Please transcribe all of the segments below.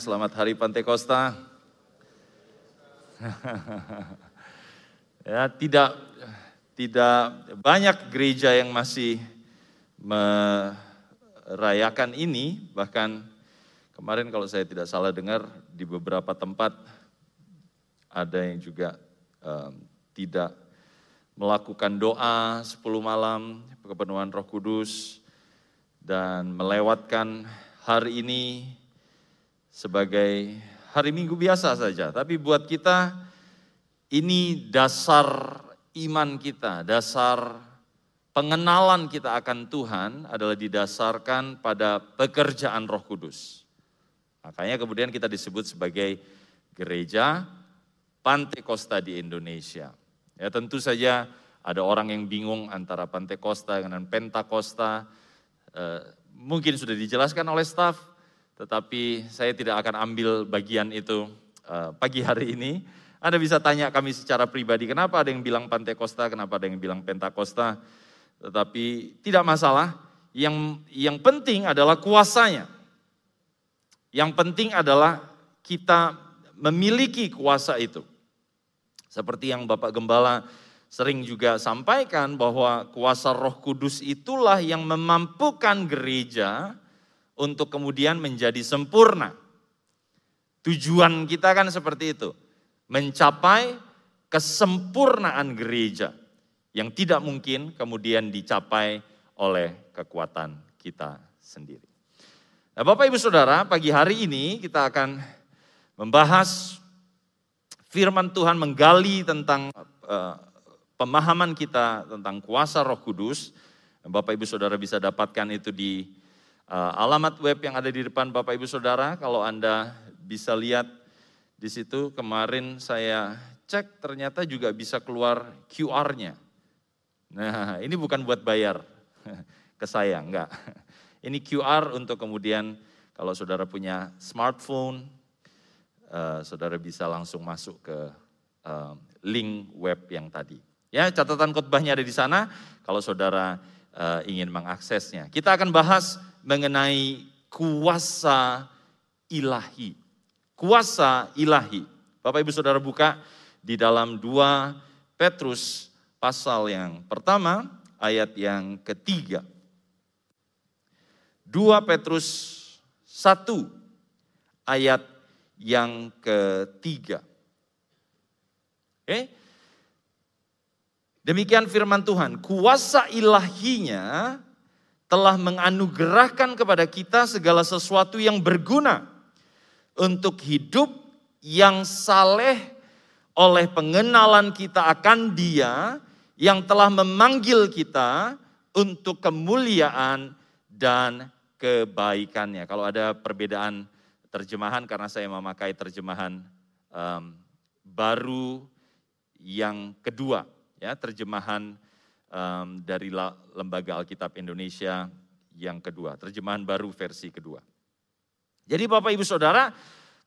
Selamat Hari Pantekosta. ya, tidak tidak banyak gereja yang masih merayakan ini, bahkan kemarin kalau saya tidak salah dengar di beberapa tempat ada yang juga um, tidak melakukan doa 10 malam kepenuhan Roh Kudus dan melewatkan hari ini sebagai hari Minggu biasa saja, tapi buat kita ini dasar iman kita, dasar pengenalan kita akan Tuhan adalah didasarkan pada pekerjaan Roh Kudus. Makanya kemudian kita disebut sebagai gereja Pantekosta di Indonesia. Ya tentu saja ada orang yang bingung antara Pantekosta dengan Pentakosta. Eh, mungkin sudah dijelaskan oleh staf, tetapi saya tidak akan ambil bagian itu uh, pagi hari ini. Anda bisa tanya kami secara pribadi, kenapa ada yang bilang Pantekosta, kenapa ada yang bilang Pentakosta. Tetapi tidak masalah, yang yang penting adalah kuasanya. Yang penting adalah kita memiliki kuasa itu. Seperti yang Bapak Gembala sering juga sampaikan bahwa kuasa Roh Kudus itulah yang memampukan gereja untuk kemudian menjadi sempurna. Tujuan kita kan seperti itu, mencapai kesempurnaan gereja yang tidak mungkin kemudian dicapai oleh kekuatan kita sendiri. Nah, Bapak Ibu Saudara, pagi hari ini kita akan membahas firman Tuhan menggali tentang uh, pemahaman kita tentang kuasa Roh Kudus. Bapak Ibu Saudara bisa dapatkan itu di alamat web yang ada di depan Bapak Ibu Saudara, kalau Anda bisa lihat di situ kemarin saya cek ternyata juga bisa keluar QR-nya. Nah, ini bukan buat bayar ke saya, enggak. Ini QR untuk kemudian kalau saudara punya smartphone, uh, saudara bisa langsung masuk ke uh, link web yang tadi. Ya, catatan khotbahnya ada di sana. Kalau saudara uh, ingin mengaksesnya, kita akan bahas mengenai kuasa ilahi. Kuasa ilahi. Bapak Ibu Saudara buka di dalam dua Petrus pasal yang pertama ayat yang ketiga. Dua Petrus satu ayat yang ketiga. Oke. Demikian firman Tuhan, kuasa ilahinya telah menganugerahkan kepada kita segala sesuatu yang berguna untuk hidup yang saleh oleh pengenalan kita akan Dia yang telah memanggil kita untuk kemuliaan dan kebaikannya. Kalau ada perbedaan terjemahan karena saya memakai terjemahan um, baru yang kedua, ya terjemahan um, dari Lembaga Alkitab Indonesia yang kedua, terjemahan baru versi kedua. Jadi Bapak Ibu Saudara,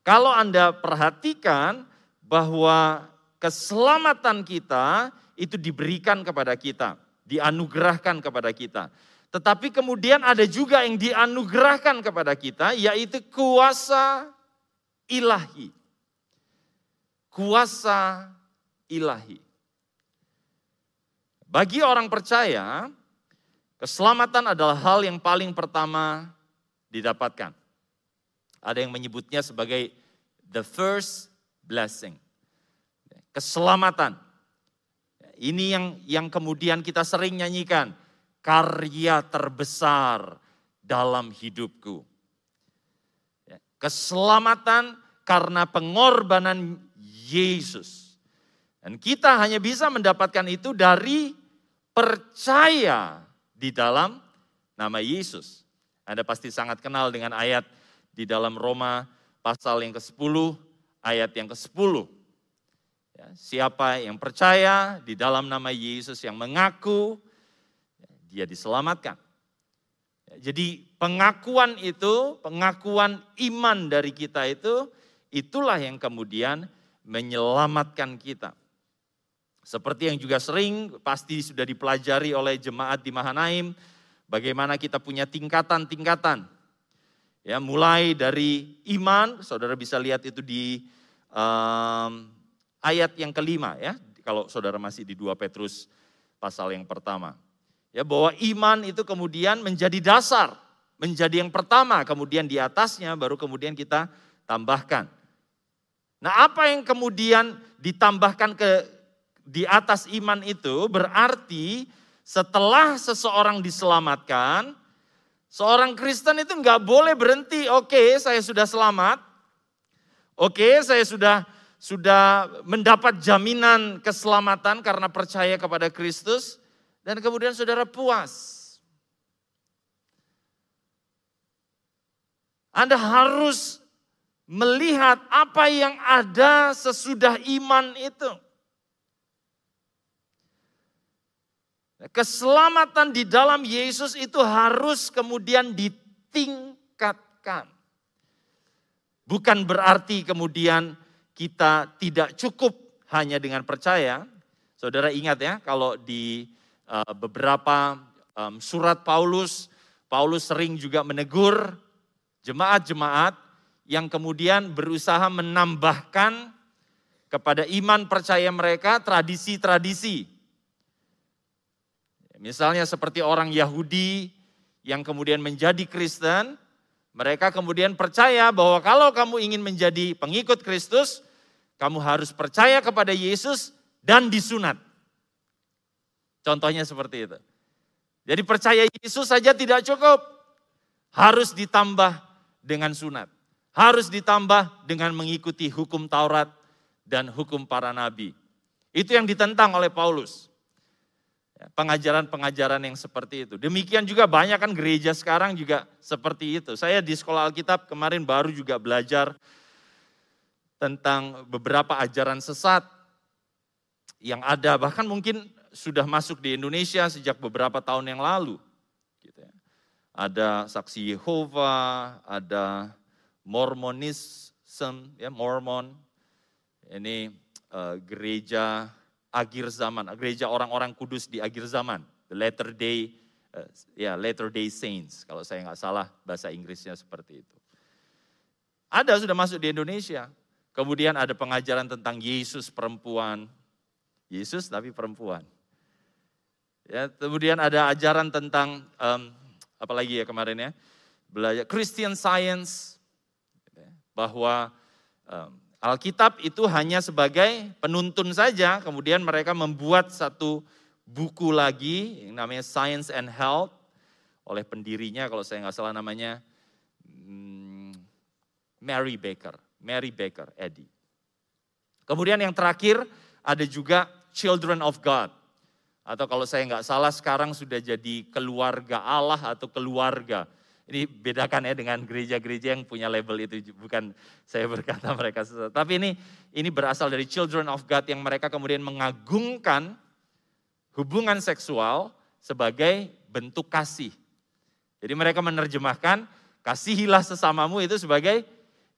kalau Anda perhatikan bahwa keselamatan kita itu diberikan kepada kita, dianugerahkan kepada kita. Tetapi kemudian ada juga yang dianugerahkan kepada kita, yaitu kuasa ilahi. Kuasa ilahi. Bagi orang percaya, keselamatan adalah hal yang paling pertama didapatkan. Ada yang menyebutnya sebagai the first blessing. Keselamatan. Ini yang yang kemudian kita sering nyanyikan, karya terbesar dalam hidupku. Keselamatan karena pengorbanan Yesus. Dan kita hanya bisa mendapatkan itu dari percaya di dalam nama Yesus. Anda pasti sangat kenal dengan ayat di dalam Roma pasal yang ke-10, ayat yang ke-10. Ya, siapa yang percaya di dalam nama Yesus yang mengaku, ya, dia diselamatkan. Ya, jadi pengakuan itu, pengakuan iman dari kita itu, itulah yang kemudian menyelamatkan kita. Seperti yang juga sering pasti sudah dipelajari oleh jemaat di Mahanaim, bagaimana kita punya tingkatan-tingkatan. Ya, mulai dari iman, saudara bisa lihat itu di um, ayat yang kelima ya, kalau saudara masih di 2 Petrus pasal yang pertama. Ya, bahwa iman itu kemudian menjadi dasar, menjadi yang pertama, kemudian di atasnya baru kemudian kita tambahkan. Nah, apa yang kemudian ditambahkan ke di atas iman itu berarti setelah seseorang diselamatkan, Seorang Kristen itu nggak boleh berhenti, oke saya sudah selamat, oke saya sudah sudah mendapat jaminan keselamatan karena percaya kepada Kristus, dan kemudian saudara puas. Anda harus melihat apa yang ada sesudah iman itu. Keselamatan di dalam Yesus itu harus kemudian ditingkatkan. Bukan berarti kemudian kita tidak cukup hanya dengan percaya. Saudara ingat ya, kalau di uh, beberapa surat Paulus, Paulus sering juga menegur jemaat-jemaat yang kemudian berusaha menambahkan kepada iman percaya mereka tradisi-tradisi Misalnya seperti orang Yahudi yang kemudian menjadi Kristen, mereka kemudian percaya bahwa kalau kamu ingin menjadi pengikut Kristus, kamu harus percaya kepada Yesus dan disunat. Contohnya seperti itu. Jadi percaya Yesus saja tidak cukup. Harus ditambah dengan sunat. Harus ditambah dengan mengikuti hukum Taurat dan hukum para nabi. Itu yang ditentang oleh Paulus. Pengajaran-pengajaran yang seperti itu. Demikian juga banyak kan gereja sekarang juga seperti itu. Saya di sekolah Alkitab kemarin baru juga belajar tentang beberapa ajaran sesat yang ada, bahkan mungkin sudah masuk di Indonesia sejak beberapa tahun yang lalu. Gitu ya. Ada saksi Yehova, ada Mormonism, ya Mormon, ini uh, gereja akhir zaman, gereja orang-orang kudus di akhir zaman, the latter day, uh, ya latter day saints, kalau saya nggak salah bahasa Inggrisnya seperti itu. Ada sudah masuk di Indonesia. Kemudian ada pengajaran tentang Yesus perempuan, Yesus tapi perempuan. Ya, kemudian ada ajaran tentang um, apalagi ya kemarin ya, belajar Christian Science, bahwa um, Alkitab itu hanya sebagai penuntun saja, kemudian mereka membuat satu buku lagi yang namanya Science and Health oleh pendirinya kalau saya nggak salah namanya hmm, Mary Baker, Mary Baker Eddy. Kemudian yang terakhir ada juga Children of God. Atau kalau saya nggak salah sekarang sudah jadi keluarga Allah atau keluarga. Ini bedakan ya dengan gereja-gereja yang punya label itu bukan saya berkata mereka sesat. Tapi ini ini berasal dari children of God yang mereka kemudian mengagungkan hubungan seksual sebagai bentuk kasih. Jadi mereka menerjemahkan kasihilah sesamamu itu sebagai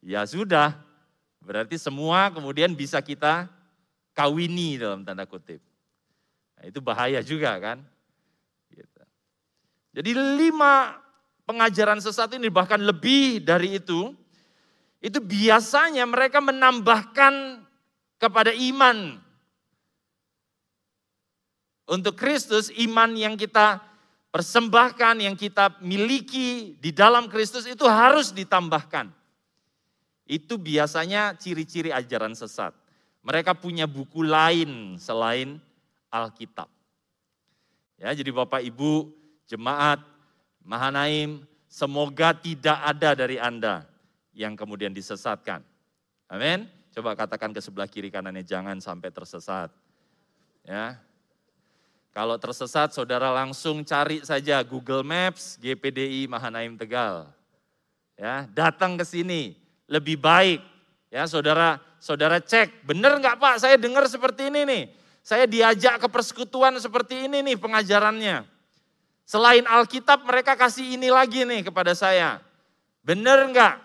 ya sudah. Berarti semua kemudian bisa kita kawini dalam tanda kutip. Nah, itu bahaya juga kan. Gitu. Jadi lima pengajaran sesat ini bahkan lebih dari itu, itu biasanya mereka menambahkan kepada iman. Untuk Kristus, iman yang kita persembahkan, yang kita miliki di dalam Kristus itu harus ditambahkan. Itu biasanya ciri-ciri ajaran sesat. Mereka punya buku lain selain Alkitab. Ya, jadi Bapak Ibu, jemaat, Mahanaim, semoga tidak ada dari Anda yang kemudian disesatkan. Amin. Coba katakan ke sebelah kiri kanannya, jangan sampai tersesat. Ya. Kalau tersesat, saudara langsung cari saja Google Maps GPDI Mahanaim Tegal. Ya, datang ke sini lebih baik. Ya, saudara, saudara cek, benar nggak Pak? Saya dengar seperti ini nih. Saya diajak ke persekutuan seperti ini nih pengajarannya. Selain Alkitab mereka kasih ini lagi nih kepada saya. Benar enggak?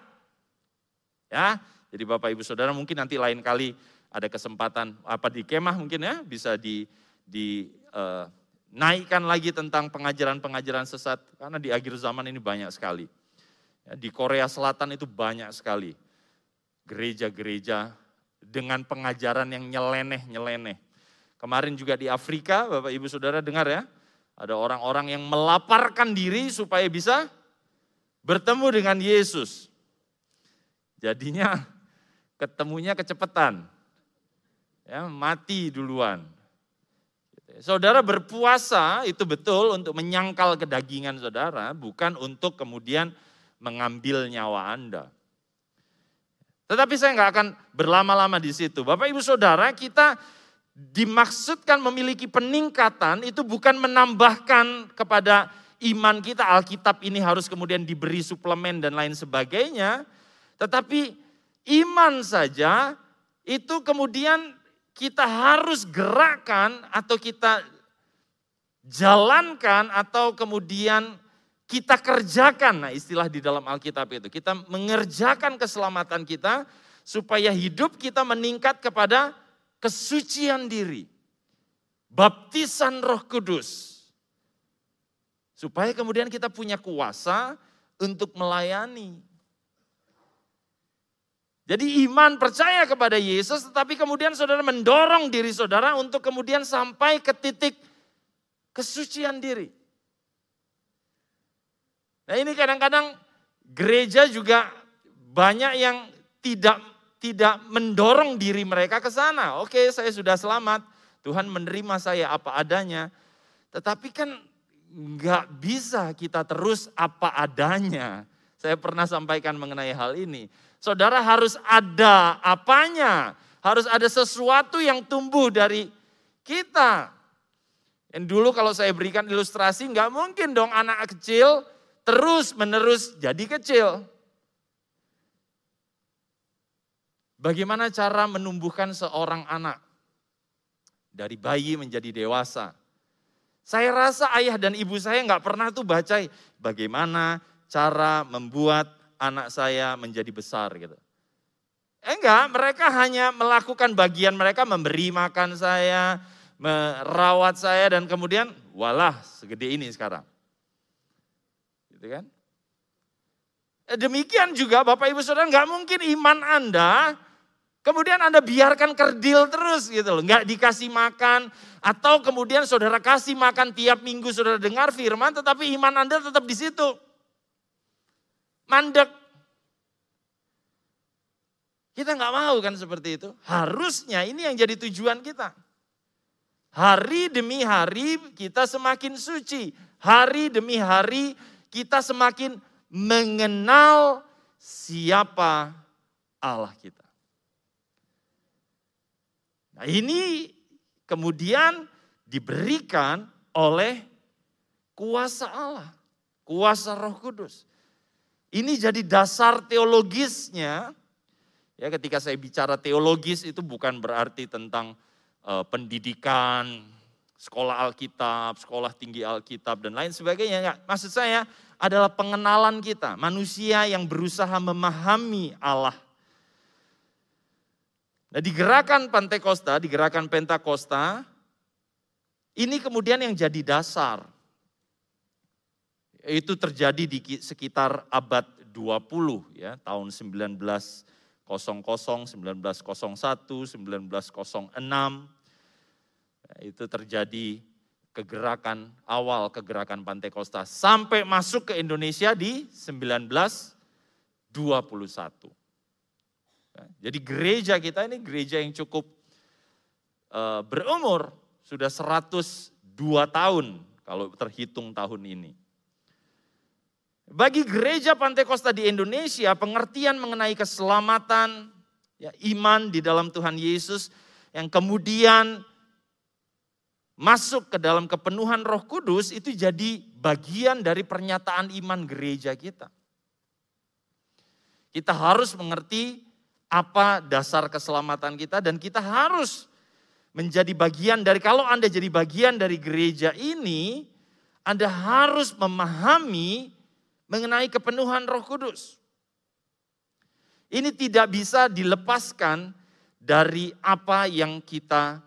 Ya, jadi Bapak Ibu Saudara mungkin nanti lain kali ada kesempatan apa di kemah mungkin ya bisa di di uh, naikkan lagi tentang pengajaran-pengajaran sesat karena di akhir zaman ini banyak sekali. Ya, di Korea Selatan itu banyak sekali gereja-gereja dengan pengajaran yang nyeleneh-nyeleneh. Kemarin juga di Afrika, Bapak Ibu Saudara dengar ya, ada orang-orang yang melaparkan diri supaya bisa bertemu dengan Yesus. Jadinya ketemunya kecepatan. Ya, mati duluan. Saudara berpuasa itu betul untuk menyangkal kedagingan saudara, bukan untuk kemudian mengambil nyawa Anda. Tetapi saya nggak akan berlama-lama di situ. Bapak Ibu Saudara, kita dimaksudkan memiliki peningkatan itu bukan menambahkan kepada iman kita, Alkitab ini harus kemudian diberi suplemen dan lain sebagainya. Tetapi iman saja itu kemudian kita harus gerakkan atau kita jalankan atau kemudian kita kerjakan. Nah istilah di dalam Alkitab itu. Kita mengerjakan keselamatan kita supaya hidup kita meningkat kepada kesucian diri. Baptisan roh kudus. Supaya kemudian kita punya kuasa untuk melayani. Jadi iman percaya kepada Yesus tetapi kemudian saudara mendorong diri saudara untuk kemudian sampai ke titik kesucian diri. Nah ini kadang-kadang gereja juga banyak yang tidak tidak mendorong diri mereka ke sana. Oke, saya sudah selamat. Tuhan menerima saya apa adanya. Tetapi kan nggak bisa kita terus apa adanya. Saya pernah sampaikan mengenai hal ini. Saudara harus ada apanya. Harus ada sesuatu yang tumbuh dari kita. Dan dulu kalau saya berikan ilustrasi, nggak mungkin dong anak kecil terus menerus jadi kecil. Bagaimana cara menumbuhkan seorang anak dari bayi menjadi dewasa? Saya rasa ayah dan ibu saya nggak pernah tuh baca bagaimana cara membuat anak saya menjadi besar gitu. Eh enggak, mereka hanya melakukan bagian mereka memberi makan saya, merawat saya dan kemudian walah segede ini sekarang. Gitu kan? Eh, demikian juga Bapak Ibu Saudara nggak mungkin iman Anda Kemudian Anda biarkan kerdil terus gitu loh, nggak dikasih makan. Atau kemudian saudara kasih makan tiap minggu saudara dengar firman, tetapi iman Anda tetap di situ. Mandek. Kita nggak mau kan seperti itu. Harusnya ini yang jadi tujuan kita. Hari demi hari kita semakin suci. Hari demi hari kita semakin mengenal siapa Allah kita. Nah ini kemudian diberikan oleh kuasa Allah, kuasa Roh Kudus. Ini jadi dasar teologisnya. Ya, ketika saya bicara teologis itu bukan berarti tentang uh, pendidikan, sekolah Alkitab, sekolah tinggi Alkitab dan lain sebagainya. Enggak. Maksud saya adalah pengenalan kita, manusia yang berusaha memahami Allah Nah di gerakan Pantekosta, di gerakan Pentakosta, ini kemudian yang jadi dasar. Itu terjadi di sekitar abad 20 ya, tahun 1900, 1901, 1906. Itu terjadi kegerakan awal kegerakan Pantekosta sampai masuk ke Indonesia di 1921. Jadi gereja kita ini gereja yang cukup uh, berumur, sudah 102 tahun kalau terhitung tahun ini. Bagi gereja Pantai Kosta di Indonesia, pengertian mengenai keselamatan, ya, iman di dalam Tuhan Yesus, yang kemudian masuk ke dalam kepenuhan roh kudus, itu jadi bagian dari pernyataan iman gereja kita. Kita harus mengerti apa dasar keselamatan kita dan kita harus menjadi bagian dari kalau Anda jadi bagian dari gereja ini, Anda harus memahami mengenai kepenuhan Roh Kudus. Ini tidak bisa dilepaskan dari apa yang kita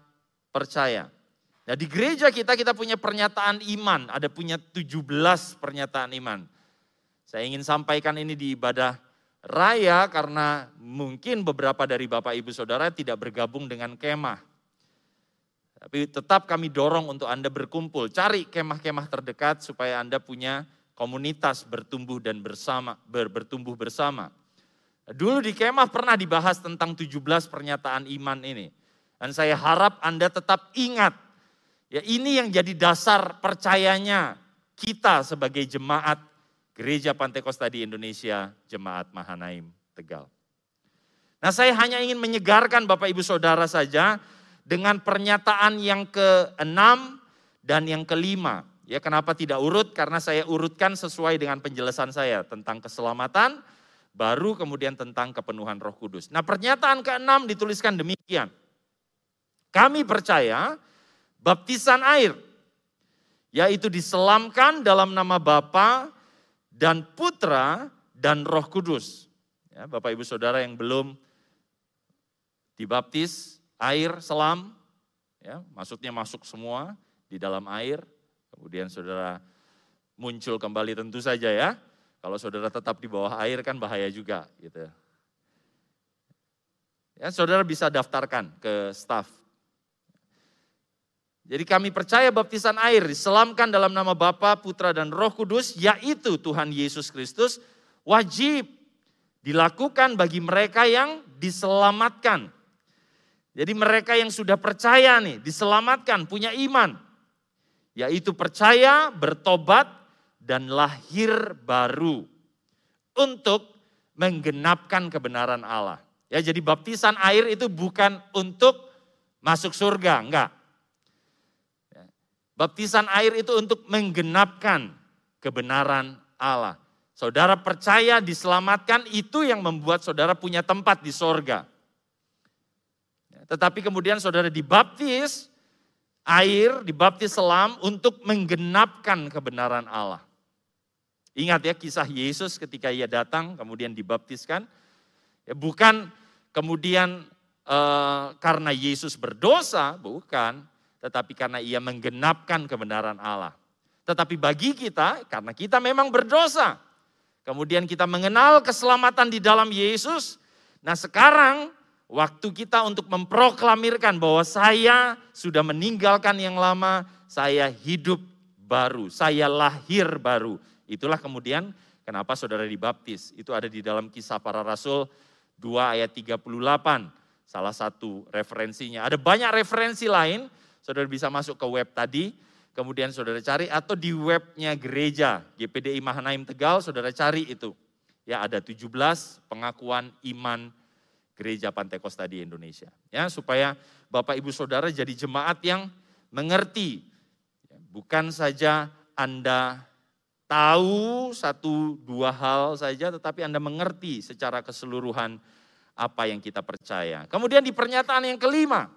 percaya. Nah, di gereja kita kita punya pernyataan iman, ada punya 17 pernyataan iman. Saya ingin sampaikan ini di ibadah raya karena mungkin beberapa dari Bapak Ibu Saudara tidak bergabung dengan kemah. Tapi tetap kami dorong untuk Anda berkumpul, cari kemah-kemah terdekat supaya Anda punya komunitas bertumbuh dan bersama ber, bertumbuh bersama. Dulu di kemah pernah dibahas tentang 17 pernyataan iman ini. Dan saya harap Anda tetap ingat ya ini yang jadi dasar percayanya kita sebagai jemaat Gereja Pantai Kosta di Indonesia, Jemaat Mahanaim Tegal. Nah saya hanya ingin menyegarkan Bapak Ibu Saudara saja dengan pernyataan yang keenam dan yang kelima. Ya kenapa tidak urut? Karena saya urutkan sesuai dengan penjelasan saya tentang keselamatan, baru kemudian tentang kepenuhan roh kudus. Nah pernyataan keenam dituliskan demikian. Kami percaya baptisan air, yaitu diselamkan dalam nama Bapa dan Putra dan Roh Kudus. Ya, Bapak Ibu Saudara yang belum dibaptis air selam, ya, maksudnya masuk semua di dalam air, kemudian saudara muncul kembali tentu saja ya. Kalau saudara tetap di bawah air kan bahaya juga gitu. Ya, saudara bisa daftarkan ke staff jadi kami percaya baptisan air diselamkan dalam nama Bapa, Putra, dan Roh Kudus, yaitu Tuhan Yesus Kristus, wajib dilakukan bagi mereka yang diselamatkan. Jadi mereka yang sudah percaya nih, diselamatkan, punya iman. Yaitu percaya, bertobat, dan lahir baru. Untuk menggenapkan kebenaran Allah. Ya, jadi baptisan air itu bukan untuk masuk surga, enggak Baptisan air itu untuk menggenapkan kebenaran Allah. Saudara percaya diselamatkan itu yang membuat saudara punya tempat di sorga. Ya, tetapi kemudian saudara dibaptis air, dibaptis selam untuk menggenapkan kebenaran Allah. Ingat ya kisah Yesus ketika ia datang kemudian dibaptiskan. Ya, bukan kemudian uh, karena Yesus berdosa, bukan tetapi karena ia menggenapkan kebenaran Allah. Tetapi bagi kita, karena kita memang berdosa, kemudian kita mengenal keselamatan di dalam Yesus, nah sekarang waktu kita untuk memproklamirkan bahwa saya sudah meninggalkan yang lama, saya hidup baru, saya lahir baru. Itulah kemudian kenapa saudara dibaptis. Itu ada di dalam kisah para rasul 2 ayat 38. Salah satu referensinya. Ada banyak referensi lain, Saudara bisa masuk ke web tadi, kemudian saudara cari atau di webnya gereja GPDI Mahanaim Tegal, saudara cari itu. Ya ada 17 pengakuan iman gereja Pantai Kosta di Indonesia. Ya supaya Bapak Ibu Saudara jadi jemaat yang mengerti. Bukan saja Anda tahu satu dua hal saja, tetapi Anda mengerti secara keseluruhan apa yang kita percaya. Kemudian di pernyataan yang kelima,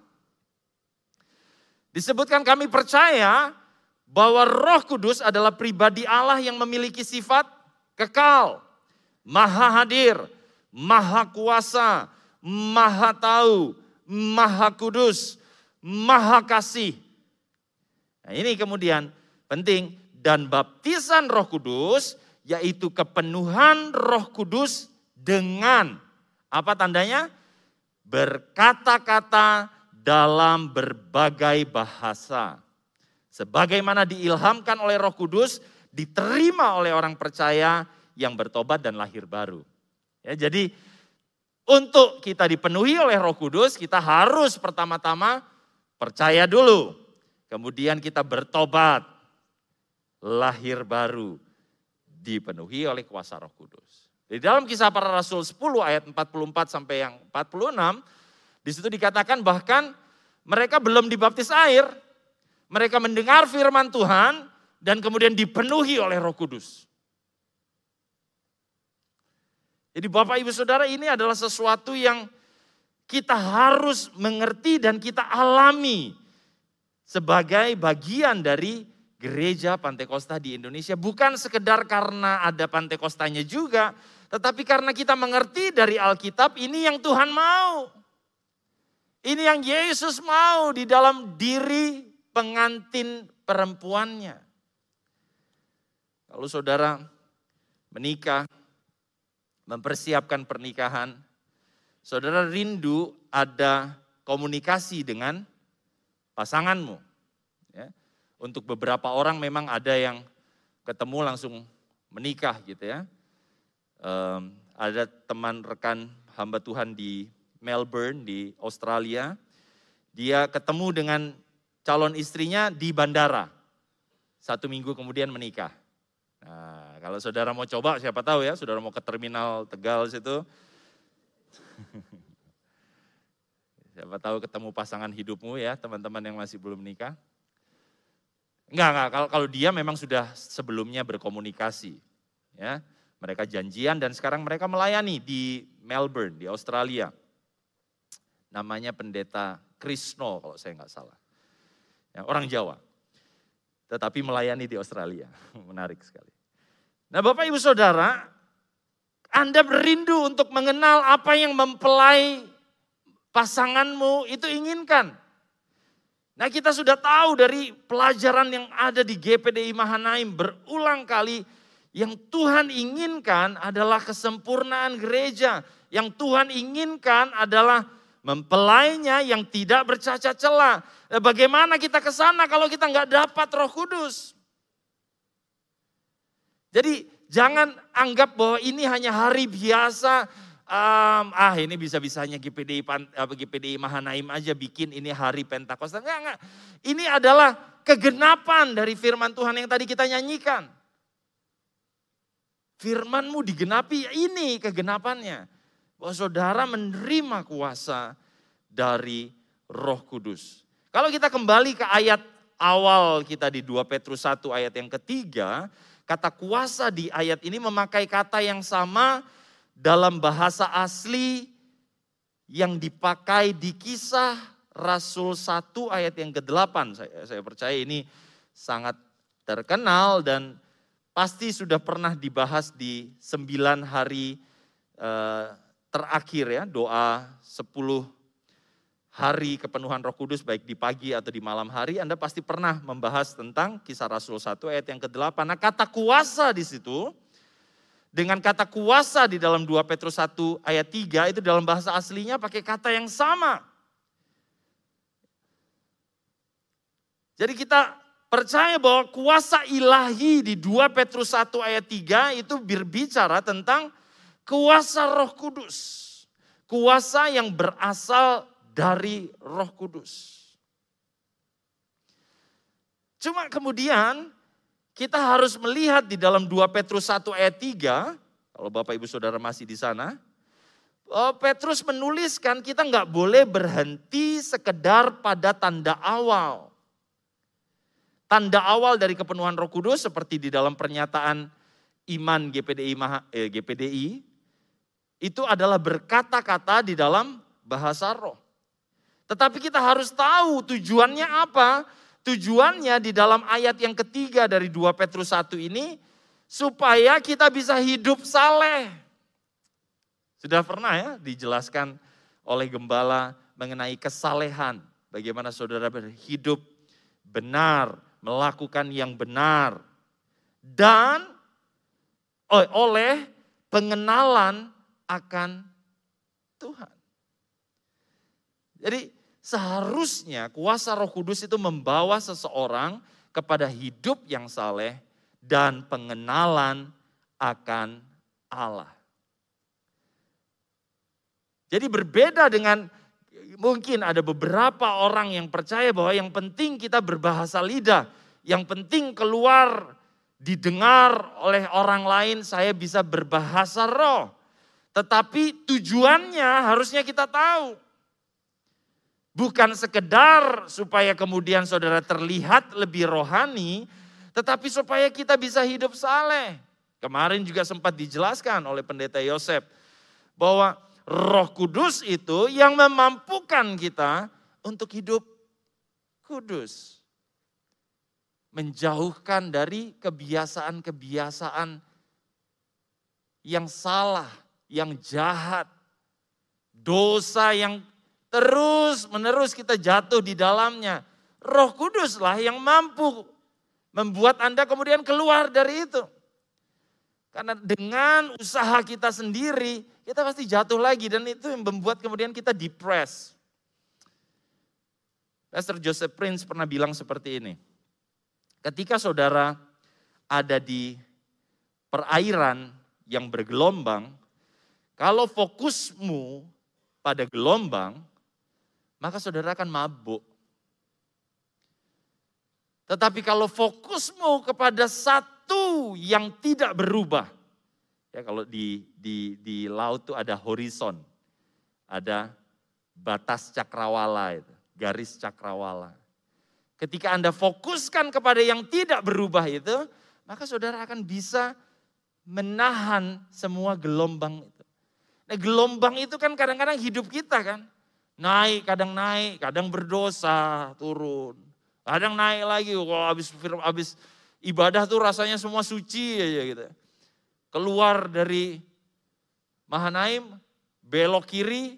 Disebutkan kami percaya bahwa Roh Kudus adalah pribadi Allah yang memiliki sifat kekal, maha hadir, maha kuasa, maha tahu, maha kudus, maha kasih. Nah, ini kemudian penting dan baptisan Roh Kudus yaitu kepenuhan Roh Kudus dengan apa tandanya? Berkata-kata dalam berbagai bahasa. Sebagaimana diilhamkan oleh Roh Kudus, diterima oleh orang percaya yang bertobat dan lahir baru. Ya, jadi untuk kita dipenuhi oleh Roh Kudus, kita harus pertama-tama percaya dulu. Kemudian kita bertobat, lahir baru, dipenuhi oleh kuasa Roh Kudus. Di dalam kisah para rasul 10 ayat 44 sampai yang 46, di situ dikatakan bahkan mereka belum dibaptis air, mereka mendengar firman Tuhan dan kemudian dipenuhi oleh Roh Kudus. Jadi Bapak Ibu Saudara ini adalah sesuatu yang kita harus mengerti dan kita alami sebagai bagian dari gereja Pantai Kosta di Indonesia. Bukan sekedar karena ada Pantai Kostanya juga, tetapi karena kita mengerti dari Alkitab ini yang Tuhan mau. Ini yang Yesus mau di dalam diri pengantin perempuannya. Kalau saudara menikah, mempersiapkan pernikahan, saudara rindu ada komunikasi dengan pasanganmu. Ya. Untuk beberapa orang memang ada yang ketemu langsung menikah gitu ya. Um, ada teman rekan hamba Tuhan di Melbourne di Australia. Dia ketemu dengan calon istrinya di bandara. Satu minggu kemudian menikah. Nah, kalau saudara mau coba, siapa tahu ya, saudara mau ke terminal Tegal situ. siapa tahu ketemu pasangan hidupmu ya, teman-teman yang masih belum menikah. Enggak, enggak, kalau, kalau dia memang sudah sebelumnya berkomunikasi. ya Mereka janjian dan sekarang mereka melayani di Melbourne, di Australia. Namanya pendeta Krisno kalau saya nggak salah ya, orang Jawa. Tetapi melayani di Australia. Menarik sekali. Nah Bapak Ibu Saudara, Anda berindu untuk mengenal apa yang mempelai pasanganmu itu inginkan. Nah kita sudah tahu dari pelajaran yang ada di GPDI Mahanaim berulang kali yang Tuhan inginkan adalah kesempurnaan gereja. Yang Tuhan inginkan adalah mempelainya yang tidak bercacat celah. Eh, bagaimana kita ke sana kalau kita nggak dapat Roh Kudus? Jadi jangan anggap bahwa ini hanya hari biasa. Um, ah ini bisa-bisanya GPDI, GPDI Mahanaim aja bikin ini hari Pentakosta. Enggak, enggak. Ini adalah kegenapan dari firman Tuhan yang tadi kita nyanyikan. Firmanmu digenapi, ini kegenapannya bahwa saudara menerima kuasa dari Roh Kudus. Kalau kita kembali ke ayat awal kita di 2 Petrus 1 ayat yang ketiga, kata kuasa di ayat ini memakai kata yang sama dalam bahasa asli yang dipakai di kisah Rasul 1 ayat yang ke-8. Saya, saya percaya ini sangat terkenal dan pasti sudah pernah dibahas di sembilan hari eh, terakhir ya, doa 10 hari kepenuhan roh kudus baik di pagi atau di malam hari, Anda pasti pernah membahas tentang kisah Rasul 1 ayat yang ke-8. Nah kata kuasa di situ, dengan kata kuasa di dalam 2 Petrus 1 ayat 3 itu dalam bahasa aslinya pakai kata yang sama. Jadi kita percaya bahwa kuasa ilahi di 2 Petrus 1 ayat 3 itu berbicara tentang kuasa Roh Kudus. Kuasa yang berasal dari Roh Kudus. Cuma kemudian kita harus melihat di dalam 2 Petrus 1 ayat 3, kalau Bapak Ibu Saudara masih di sana, Petrus menuliskan kita nggak boleh berhenti sekedar pada tanda awal. Tanda awal dari kepenuhan roh kudus seperti di dalam pernyataan iman GPDI, eh, GPDI itu adalah berkata-kata di dalam bahasa roh. Tetapi kita harus tahu tujuannya apa. Tujuannya di dalam ayat yang ketiga dari 2 Petrus 1 ini supaya kita bisa hidup saleh. Sudah pernah ya dijelaskan oleh gembala mengenai kesalehan. Bagaimana saudara berhidup benar, melakukan yang benar. Dan oleh pengenalan akan Tuhan. Jadi seharusnya kuasa roh kudus itu membawa seseorang kepada hidup yang saleh dan pengenalan akan Allah. Jadi berbeda dengan mungkin ada beberapa orang yang percaya bahwa yang penting kita berbahasa lidah, yang penting keluar didengar oleh orang lain, saya bisa berbahasa roh. Tetapi tujuannya harusnya kita tahu. Bukan sekedar supaya kemudian saudara terlihat lebih rohani, tetapi supaya kita bisa hidup saleh. Kemarin juga sempat dijelaskan oleh pendeta Yosef bahwa Roh Kudus itu yang memampukan kita untuk hidup kudus. Menjauhkan dari kebiasaan-kebiasaan yang salah yang jahat, dosa yang terus menerus kita jatuh di dalamnya. Roh Kuduslah yang mampu membuat Anda kemudian keluar dari itu. Karena dengan usaha kita sendiri, kita pasti jatuh lagi dan itu yang membuat kemudian kita depres. Pastor Joseph Prince pernah bilang seperti ini. Ketika saudara ada di perairan yang bergelombang, kalau fokusmu pada gelombang, maka saudara akan mabuk. Tetapi kalau fokusmu kepada satu yang tidak berubah, ya kalau di di di laut itu ada horizon, ada batas cakrawala itu, garis cakrawala. Ketika Anda fokuskan kepada yang tidak berubah itu, maka saudara akan bisa menahan semua gelombang itu. Nah, gelombang itu kan kadang-kadang hidup kita kan. Naik, kadang naik, kadang berdosa, turun. Kadang naik lagi, kalau habis habis ibadah tuh rasanya semua suci aja gitu. Keluar dari Mahanaim, belok kiri,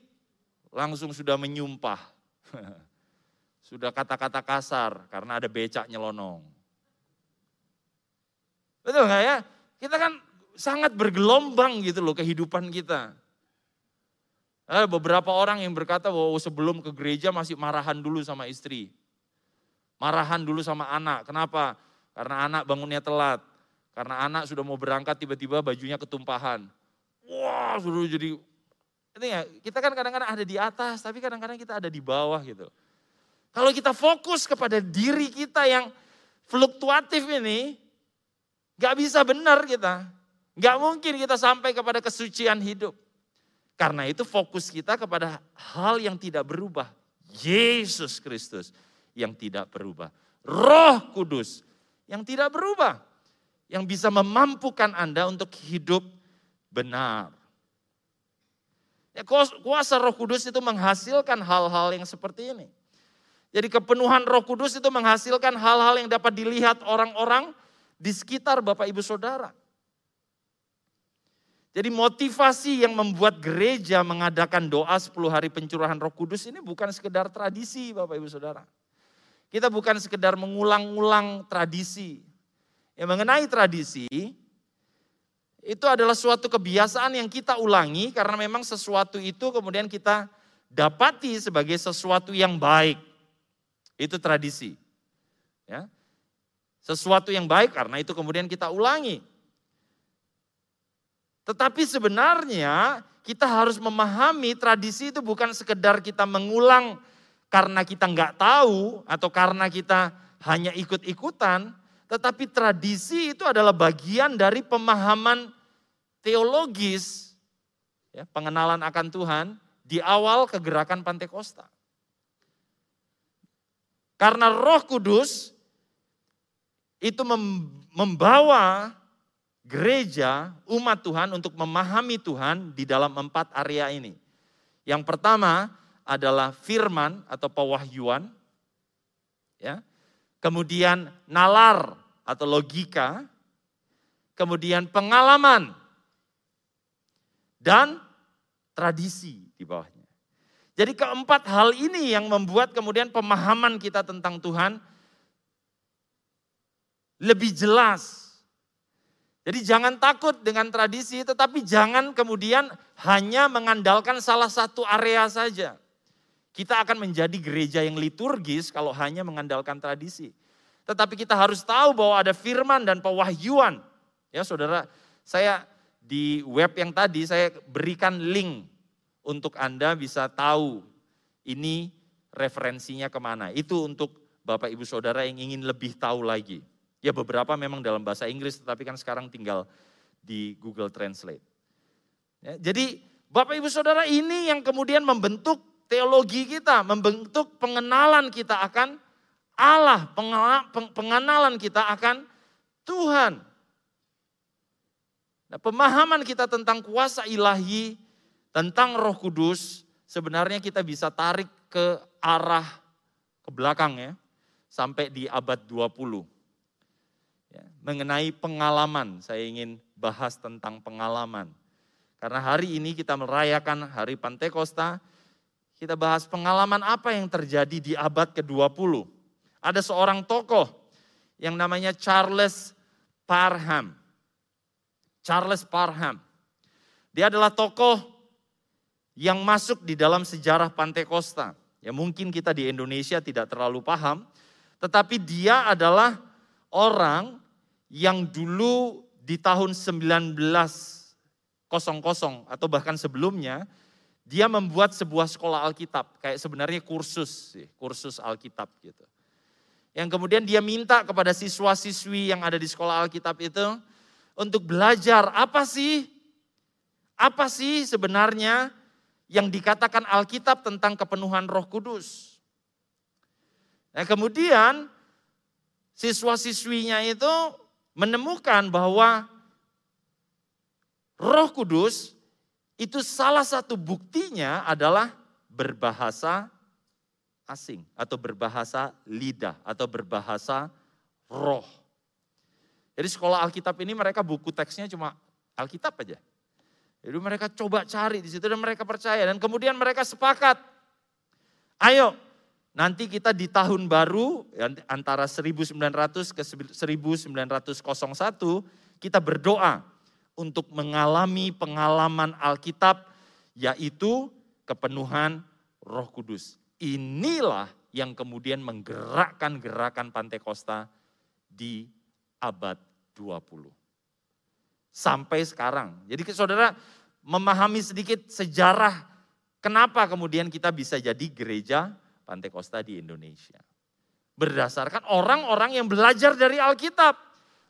langsung sudah menyumpah. sudah kata-kata kasar karena ada becak nyelonong. Betul nggak ya? Kita kan sangat bergelombang gitu loh kehidupan kita. Ada beberapa orang yang berkata bahwa sebelum ke gereja masih marahan dulu sama istri. Marahan dulu sama anak. Kenapa? Karena anak bangunnya telat. Karena anak sudah mau berangkat tiba-tiba bajunya ketumpahan. Wah sudah jadi, itu ya, kita kan kadang-kadang ada di atas tapi kadang-kadang kita ada di bawah gitu. Kalau kita fokus kepada diri kita yang fluktuatif ini, gak bisa benar kita. Gak mungkin kita sampai kepada kesucian hidup. Karena itu fokus kita kepada hal yang tidak berubah. Yesus Kristus yang tidak berubah. Roh Kudus yang tidak berubah. Yang bisa memampukan Anda untuk hidup benar. Ya, kuasa roh kudus itu menghasilkan hal-hal yang seperti ini. Jadi kepenuhan roh kudus itu menghasilkan hal-hal yang dapat dilihat orang-orang di sekitar Bapak Ibu Saudara. Jadi motivasi yang membuat gereja mengadakan doa 10 hari pencurahan roh kudus ini bukan sekedar tradisi Bapak Ibu Saudara. Kita bukan sekedar mengulang-ulang tradisi. Yang mengenai tradisi, itu adalah suatu kebiasaan yang kita ulangi karena memang sesuatu itu kemudian kita dapati sebagai sesuatu yang baik. Itu tradisi. Ya. Sesuatu yang baik karena itu kemudian kita ulangi. Tetapi sebenarnya kita harus memahami tradisi itu bukan sekedar kita mengulang karena kita nggak tahu atau karena kita hanya ikut-ikutan, tetapi tradisi itu adalah bagian dari pemahaman teologis, ya, pengenalan akan Tuhan di awal kegerakan Pantekosta. Karena Roh Kudus itu membawa gereja, umat Tuhan untuk memahami Tuhan di dalam empat area ini. Yang pertama adalah firman atau pewahyuan. Ya. Kemudian nalar atau logika. Kemudian pengalaman. Dan tradisi di bawahnya. Jadi keempat hal ini yang membuat kemudian pemahaman kita tentang Tuhan lebih jelas jadi jangan takut dengan tradisi, tetapi jangan kemudian hanya mengandalkan salah satu area saja. Kita akan menjadi gereja yang liturgis kalau hanya mengandalkan tradisi. Tetapi kita harus tahu bahwa ada firman dan pewahyuan. Ya saudara, saya di web yang tadi saya berikan link untuk Anda bisa tahu ini referensinya ke mana. Itu untuk Bapak Ibu Saudara yang ingin lebih tahu lagi. Ya beberapa memang dalam bahasa Inggris, tetapi kan sekarang tinggal di Google Translate. Ya, jadi Bapak Ibu Saudara ini yang kemudian membentuk teologi kita, membentuk pengenalan kita akan Allah, pengenalan kita akan Tuhan. Nah, pemahaman kita tentang kuasa ilahi, tentang roh kudus, sebenarnya kita bisa tarik ke arah ke belakang ya, sampai di abad 20 Ya, mengenai pengalaman, saya ingin bahas tentang pengalaman. Karena hari ini kita merayakan hari Pantekosta, kita bahas pengalaman apa yang terjadi di abad ke-20. Ada seorang tokoh yang namanya Charles Parham. Charles Parham. Dia adalah tokoh yang masuk di dalam sejarah Pantai Costa. Ya mungkin kita di Indonesia tidak terlalu paham, tetapi dia adalah orang yang dulu di tahun 1900 atau bahkan sebelumnya dia membuat sebuah sekolah Alkitab, kayak sebenarnya kursus, kursus Alkitab gitu. Yang kemudian dia minta kepada siswa-siswi yang ada di sekolah Alkitab itu untuk belajar apa sih apa sih sebenarnya yang dikatakan Alkitab tentang kepenuhan Roh Kudus. Nah, kemudian siswa-siswinya itu menemukan bahwa Roh Kudus itu salah satu buktinya adalah berbahasa asing atau berbahasa lidah atau berbahasa roh. Jadi sekolah Alkitab ini mereka buku teksnya cuma Alkitab aja. Jadi mereka coba cari di situ dan mereka percaya dan kemudian mereka sepakat. Ayo, nanti kita di tahun baru antara 1900 ke 1901 kita berdoa untuk mengalami pengalaman Alkitab yaitu kepenuhan Roh Kudus. Inilah yang kemudian menggerakkan gerakan Pantai Costa di abad 20. Sampai sekarang. Jadi saudara memahami sedikit sejarah kenapa kemudian kita bisa jadi gereja Pantai Costa di Indonesia. Berdasarkan orang-orang yang belajar dari Alkitab.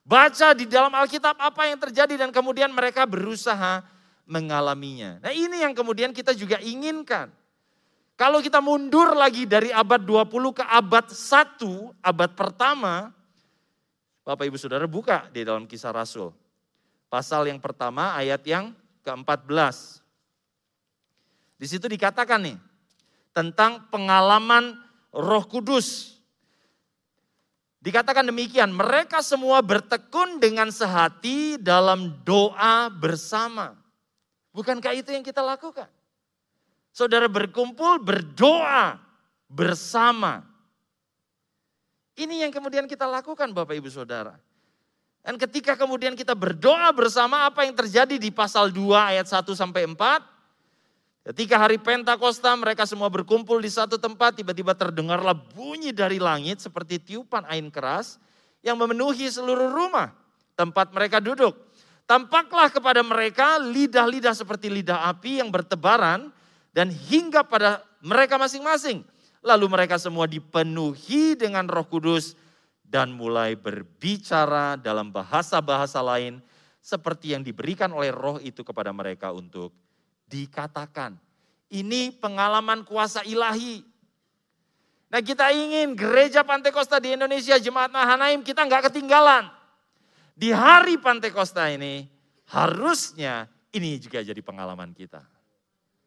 Baca di dalam Alkitab apa yang terjadi dan kemudian mereka berusaha mengalaminya. Nah ini yang kemudian kita juga inginkan. Kalau kita mundur lagi dari abad 20 ke abad 1, abad pertama, Bapak Ibu Saudara buka di dalam kisah Rasul. Pasal yang pertama ayat yang ke-14. Di situ dikatakan nih, tentang pengalaman roh kudus. Dikatakan demikian, mereka semua bertekun dengan sehati dalam doa bersama. Bukankah itu yang kita lakukan? Saudara berkumpul berdoa bersama. Ini yang kemudian kita lakukan Bapak Ibu Saudara. Dan ketika kemudian kita berdoa bersama apa yang terjadi di pasal 2 ayat 1 sampai 4. Ketika hari Pentakosta mereka semua berkumpul di satu tempat tiba-tiba terdengarlah bunyi dari langit seperti tiupan angin keras yang memenuhi seluruh rumah tempat mereka duduk. Tampaklah kepada mereka lidah-lidah seperti lidah api yang bertebaran dan hingga pada mereka masing-masing. Lalu mereka semua dipenuhi dengan roh kudus dan mulai berbicara dalam bahasa-bahasa lain seperti yang diberikan oleh roh itu kepada mereka untuk dikatakan. Ini pengalaman kuasa ilahi. Nah kita ingin gereja Pantai Costa di Indonesia, Jemaat Mahanaim kita nggak ketinggalan. Di hari Pantai Costa ini harusnya ini juga jadi pengalaman kita.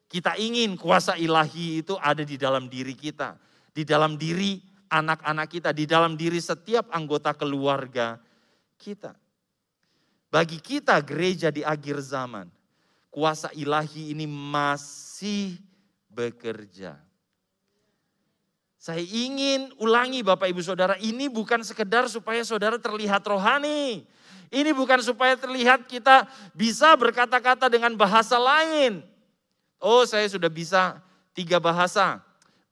Kita ingin kuasa ilahi itu ada di dalam diri kita, di dalam diri anak-anak kita, di dalam diri setiap anggota keluarga kita. Bagi kita gereja di akhir zaman, kuasa ilahi ini masih bekerja. Saya ingin ulangi Bapak Ibu Saudara, ini bukan sekedar supaya saudara terlihat rohani. Ini bukan supaya terlihat kita bisa berkata-kata dengan bahasa lain. Oh saya sudah bisa tiga bahasa.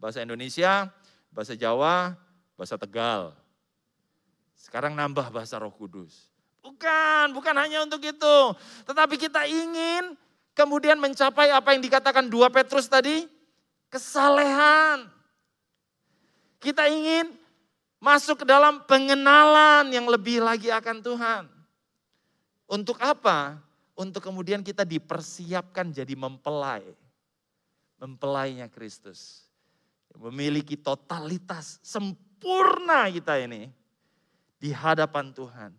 Bahasa Indonesia, bahasa Jawa, bahasa Tegal. Sekarang nambah bahasa roh kudus. Bukan, bukan hanya untuk itu. Tetapi kita ingin kemudian mencapai apa yang dikatakan dua Petrus tadi. Kesalehan. Kita ingin masuk ke dalam pengenalan yang lebih lagi akan Tuhan. Untuk apa? Untuk kemudian kita dipersiapkan jadi mempelai mempelainya Kristus. Memiliki totalitas sempurna kita ini di hadapan Tuhan.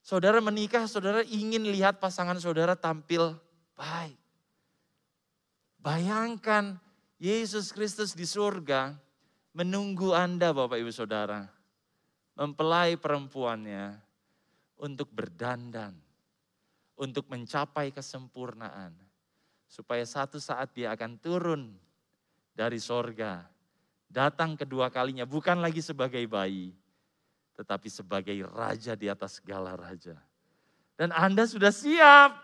Saudara menikah, saudara ingin lihat pasangan saudara tampil baik. Bayangkan Yesus Kristus di surga menunggu Anda Bapak Ibu Saudara. Mempelai perempuannya untuk berdandan. Untuk mencapai kesempurnaan supaya satu saat dia akan turun dari sorga, datang kedua kalinya bukan lagi sebagai bayi, tetapi sebagai raja di atas segala raja. Dan Anda sudah siap.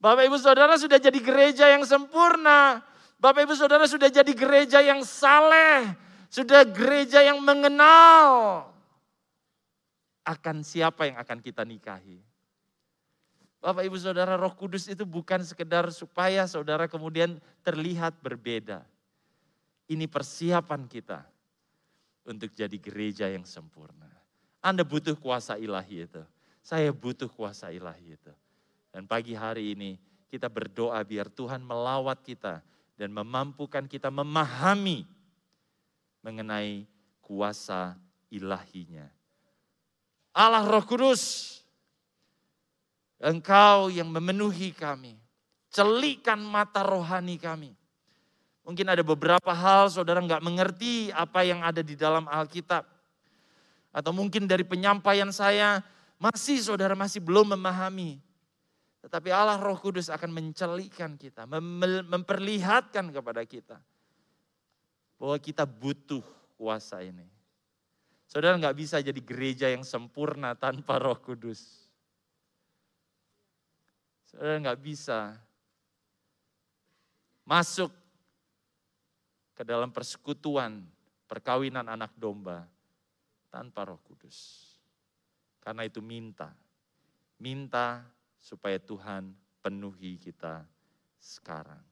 Bapak Ibu Saudara sudah jadi gereja yang sempurna. Bapak Ibu Saudara sudah jadi gereja yang saleh. Sudah gereja yang mengenal akan siapa yang akan kita nikahi. Bapak Ibu Saudara Roh Kudus itu bukan sekedar supaya saudara kemudian terlihat berbeda. Ini persiapan kita untuk jadi gereja yang sempurna. Anda butuh kuasa ilahi itu. Saya butuh kuasa ilahi itu. Dan pagi hari ini kita berdoa biar Tuhan melawat kita dan memampukan kita memahami mengenai kuasa ilahinya. Allah Roh Kudus, Engkau yang memenuhi kami. Celikan mata rohani kami. Mungkin ada beberapa hal saudara nggak mengerti apa yang ada di dalam Alkitab. Atau mungkin dari penyampaian saya masih saudara masih belum memahami. Tetapi Allah Roh Kudus akan mencelikan kita, memperlihatkan kepada kita bahwa kita butuh kuasa ini. Saudara nggak bisa jadi gereja yang sempurna tanpa Roh Kudus. Saudara nggak bisa masuk ke dalam persekutuan perkawinan anak domba tanpa roh kudus. Karena itu minta, minta supaya Tuhan penuhi kita sekarang.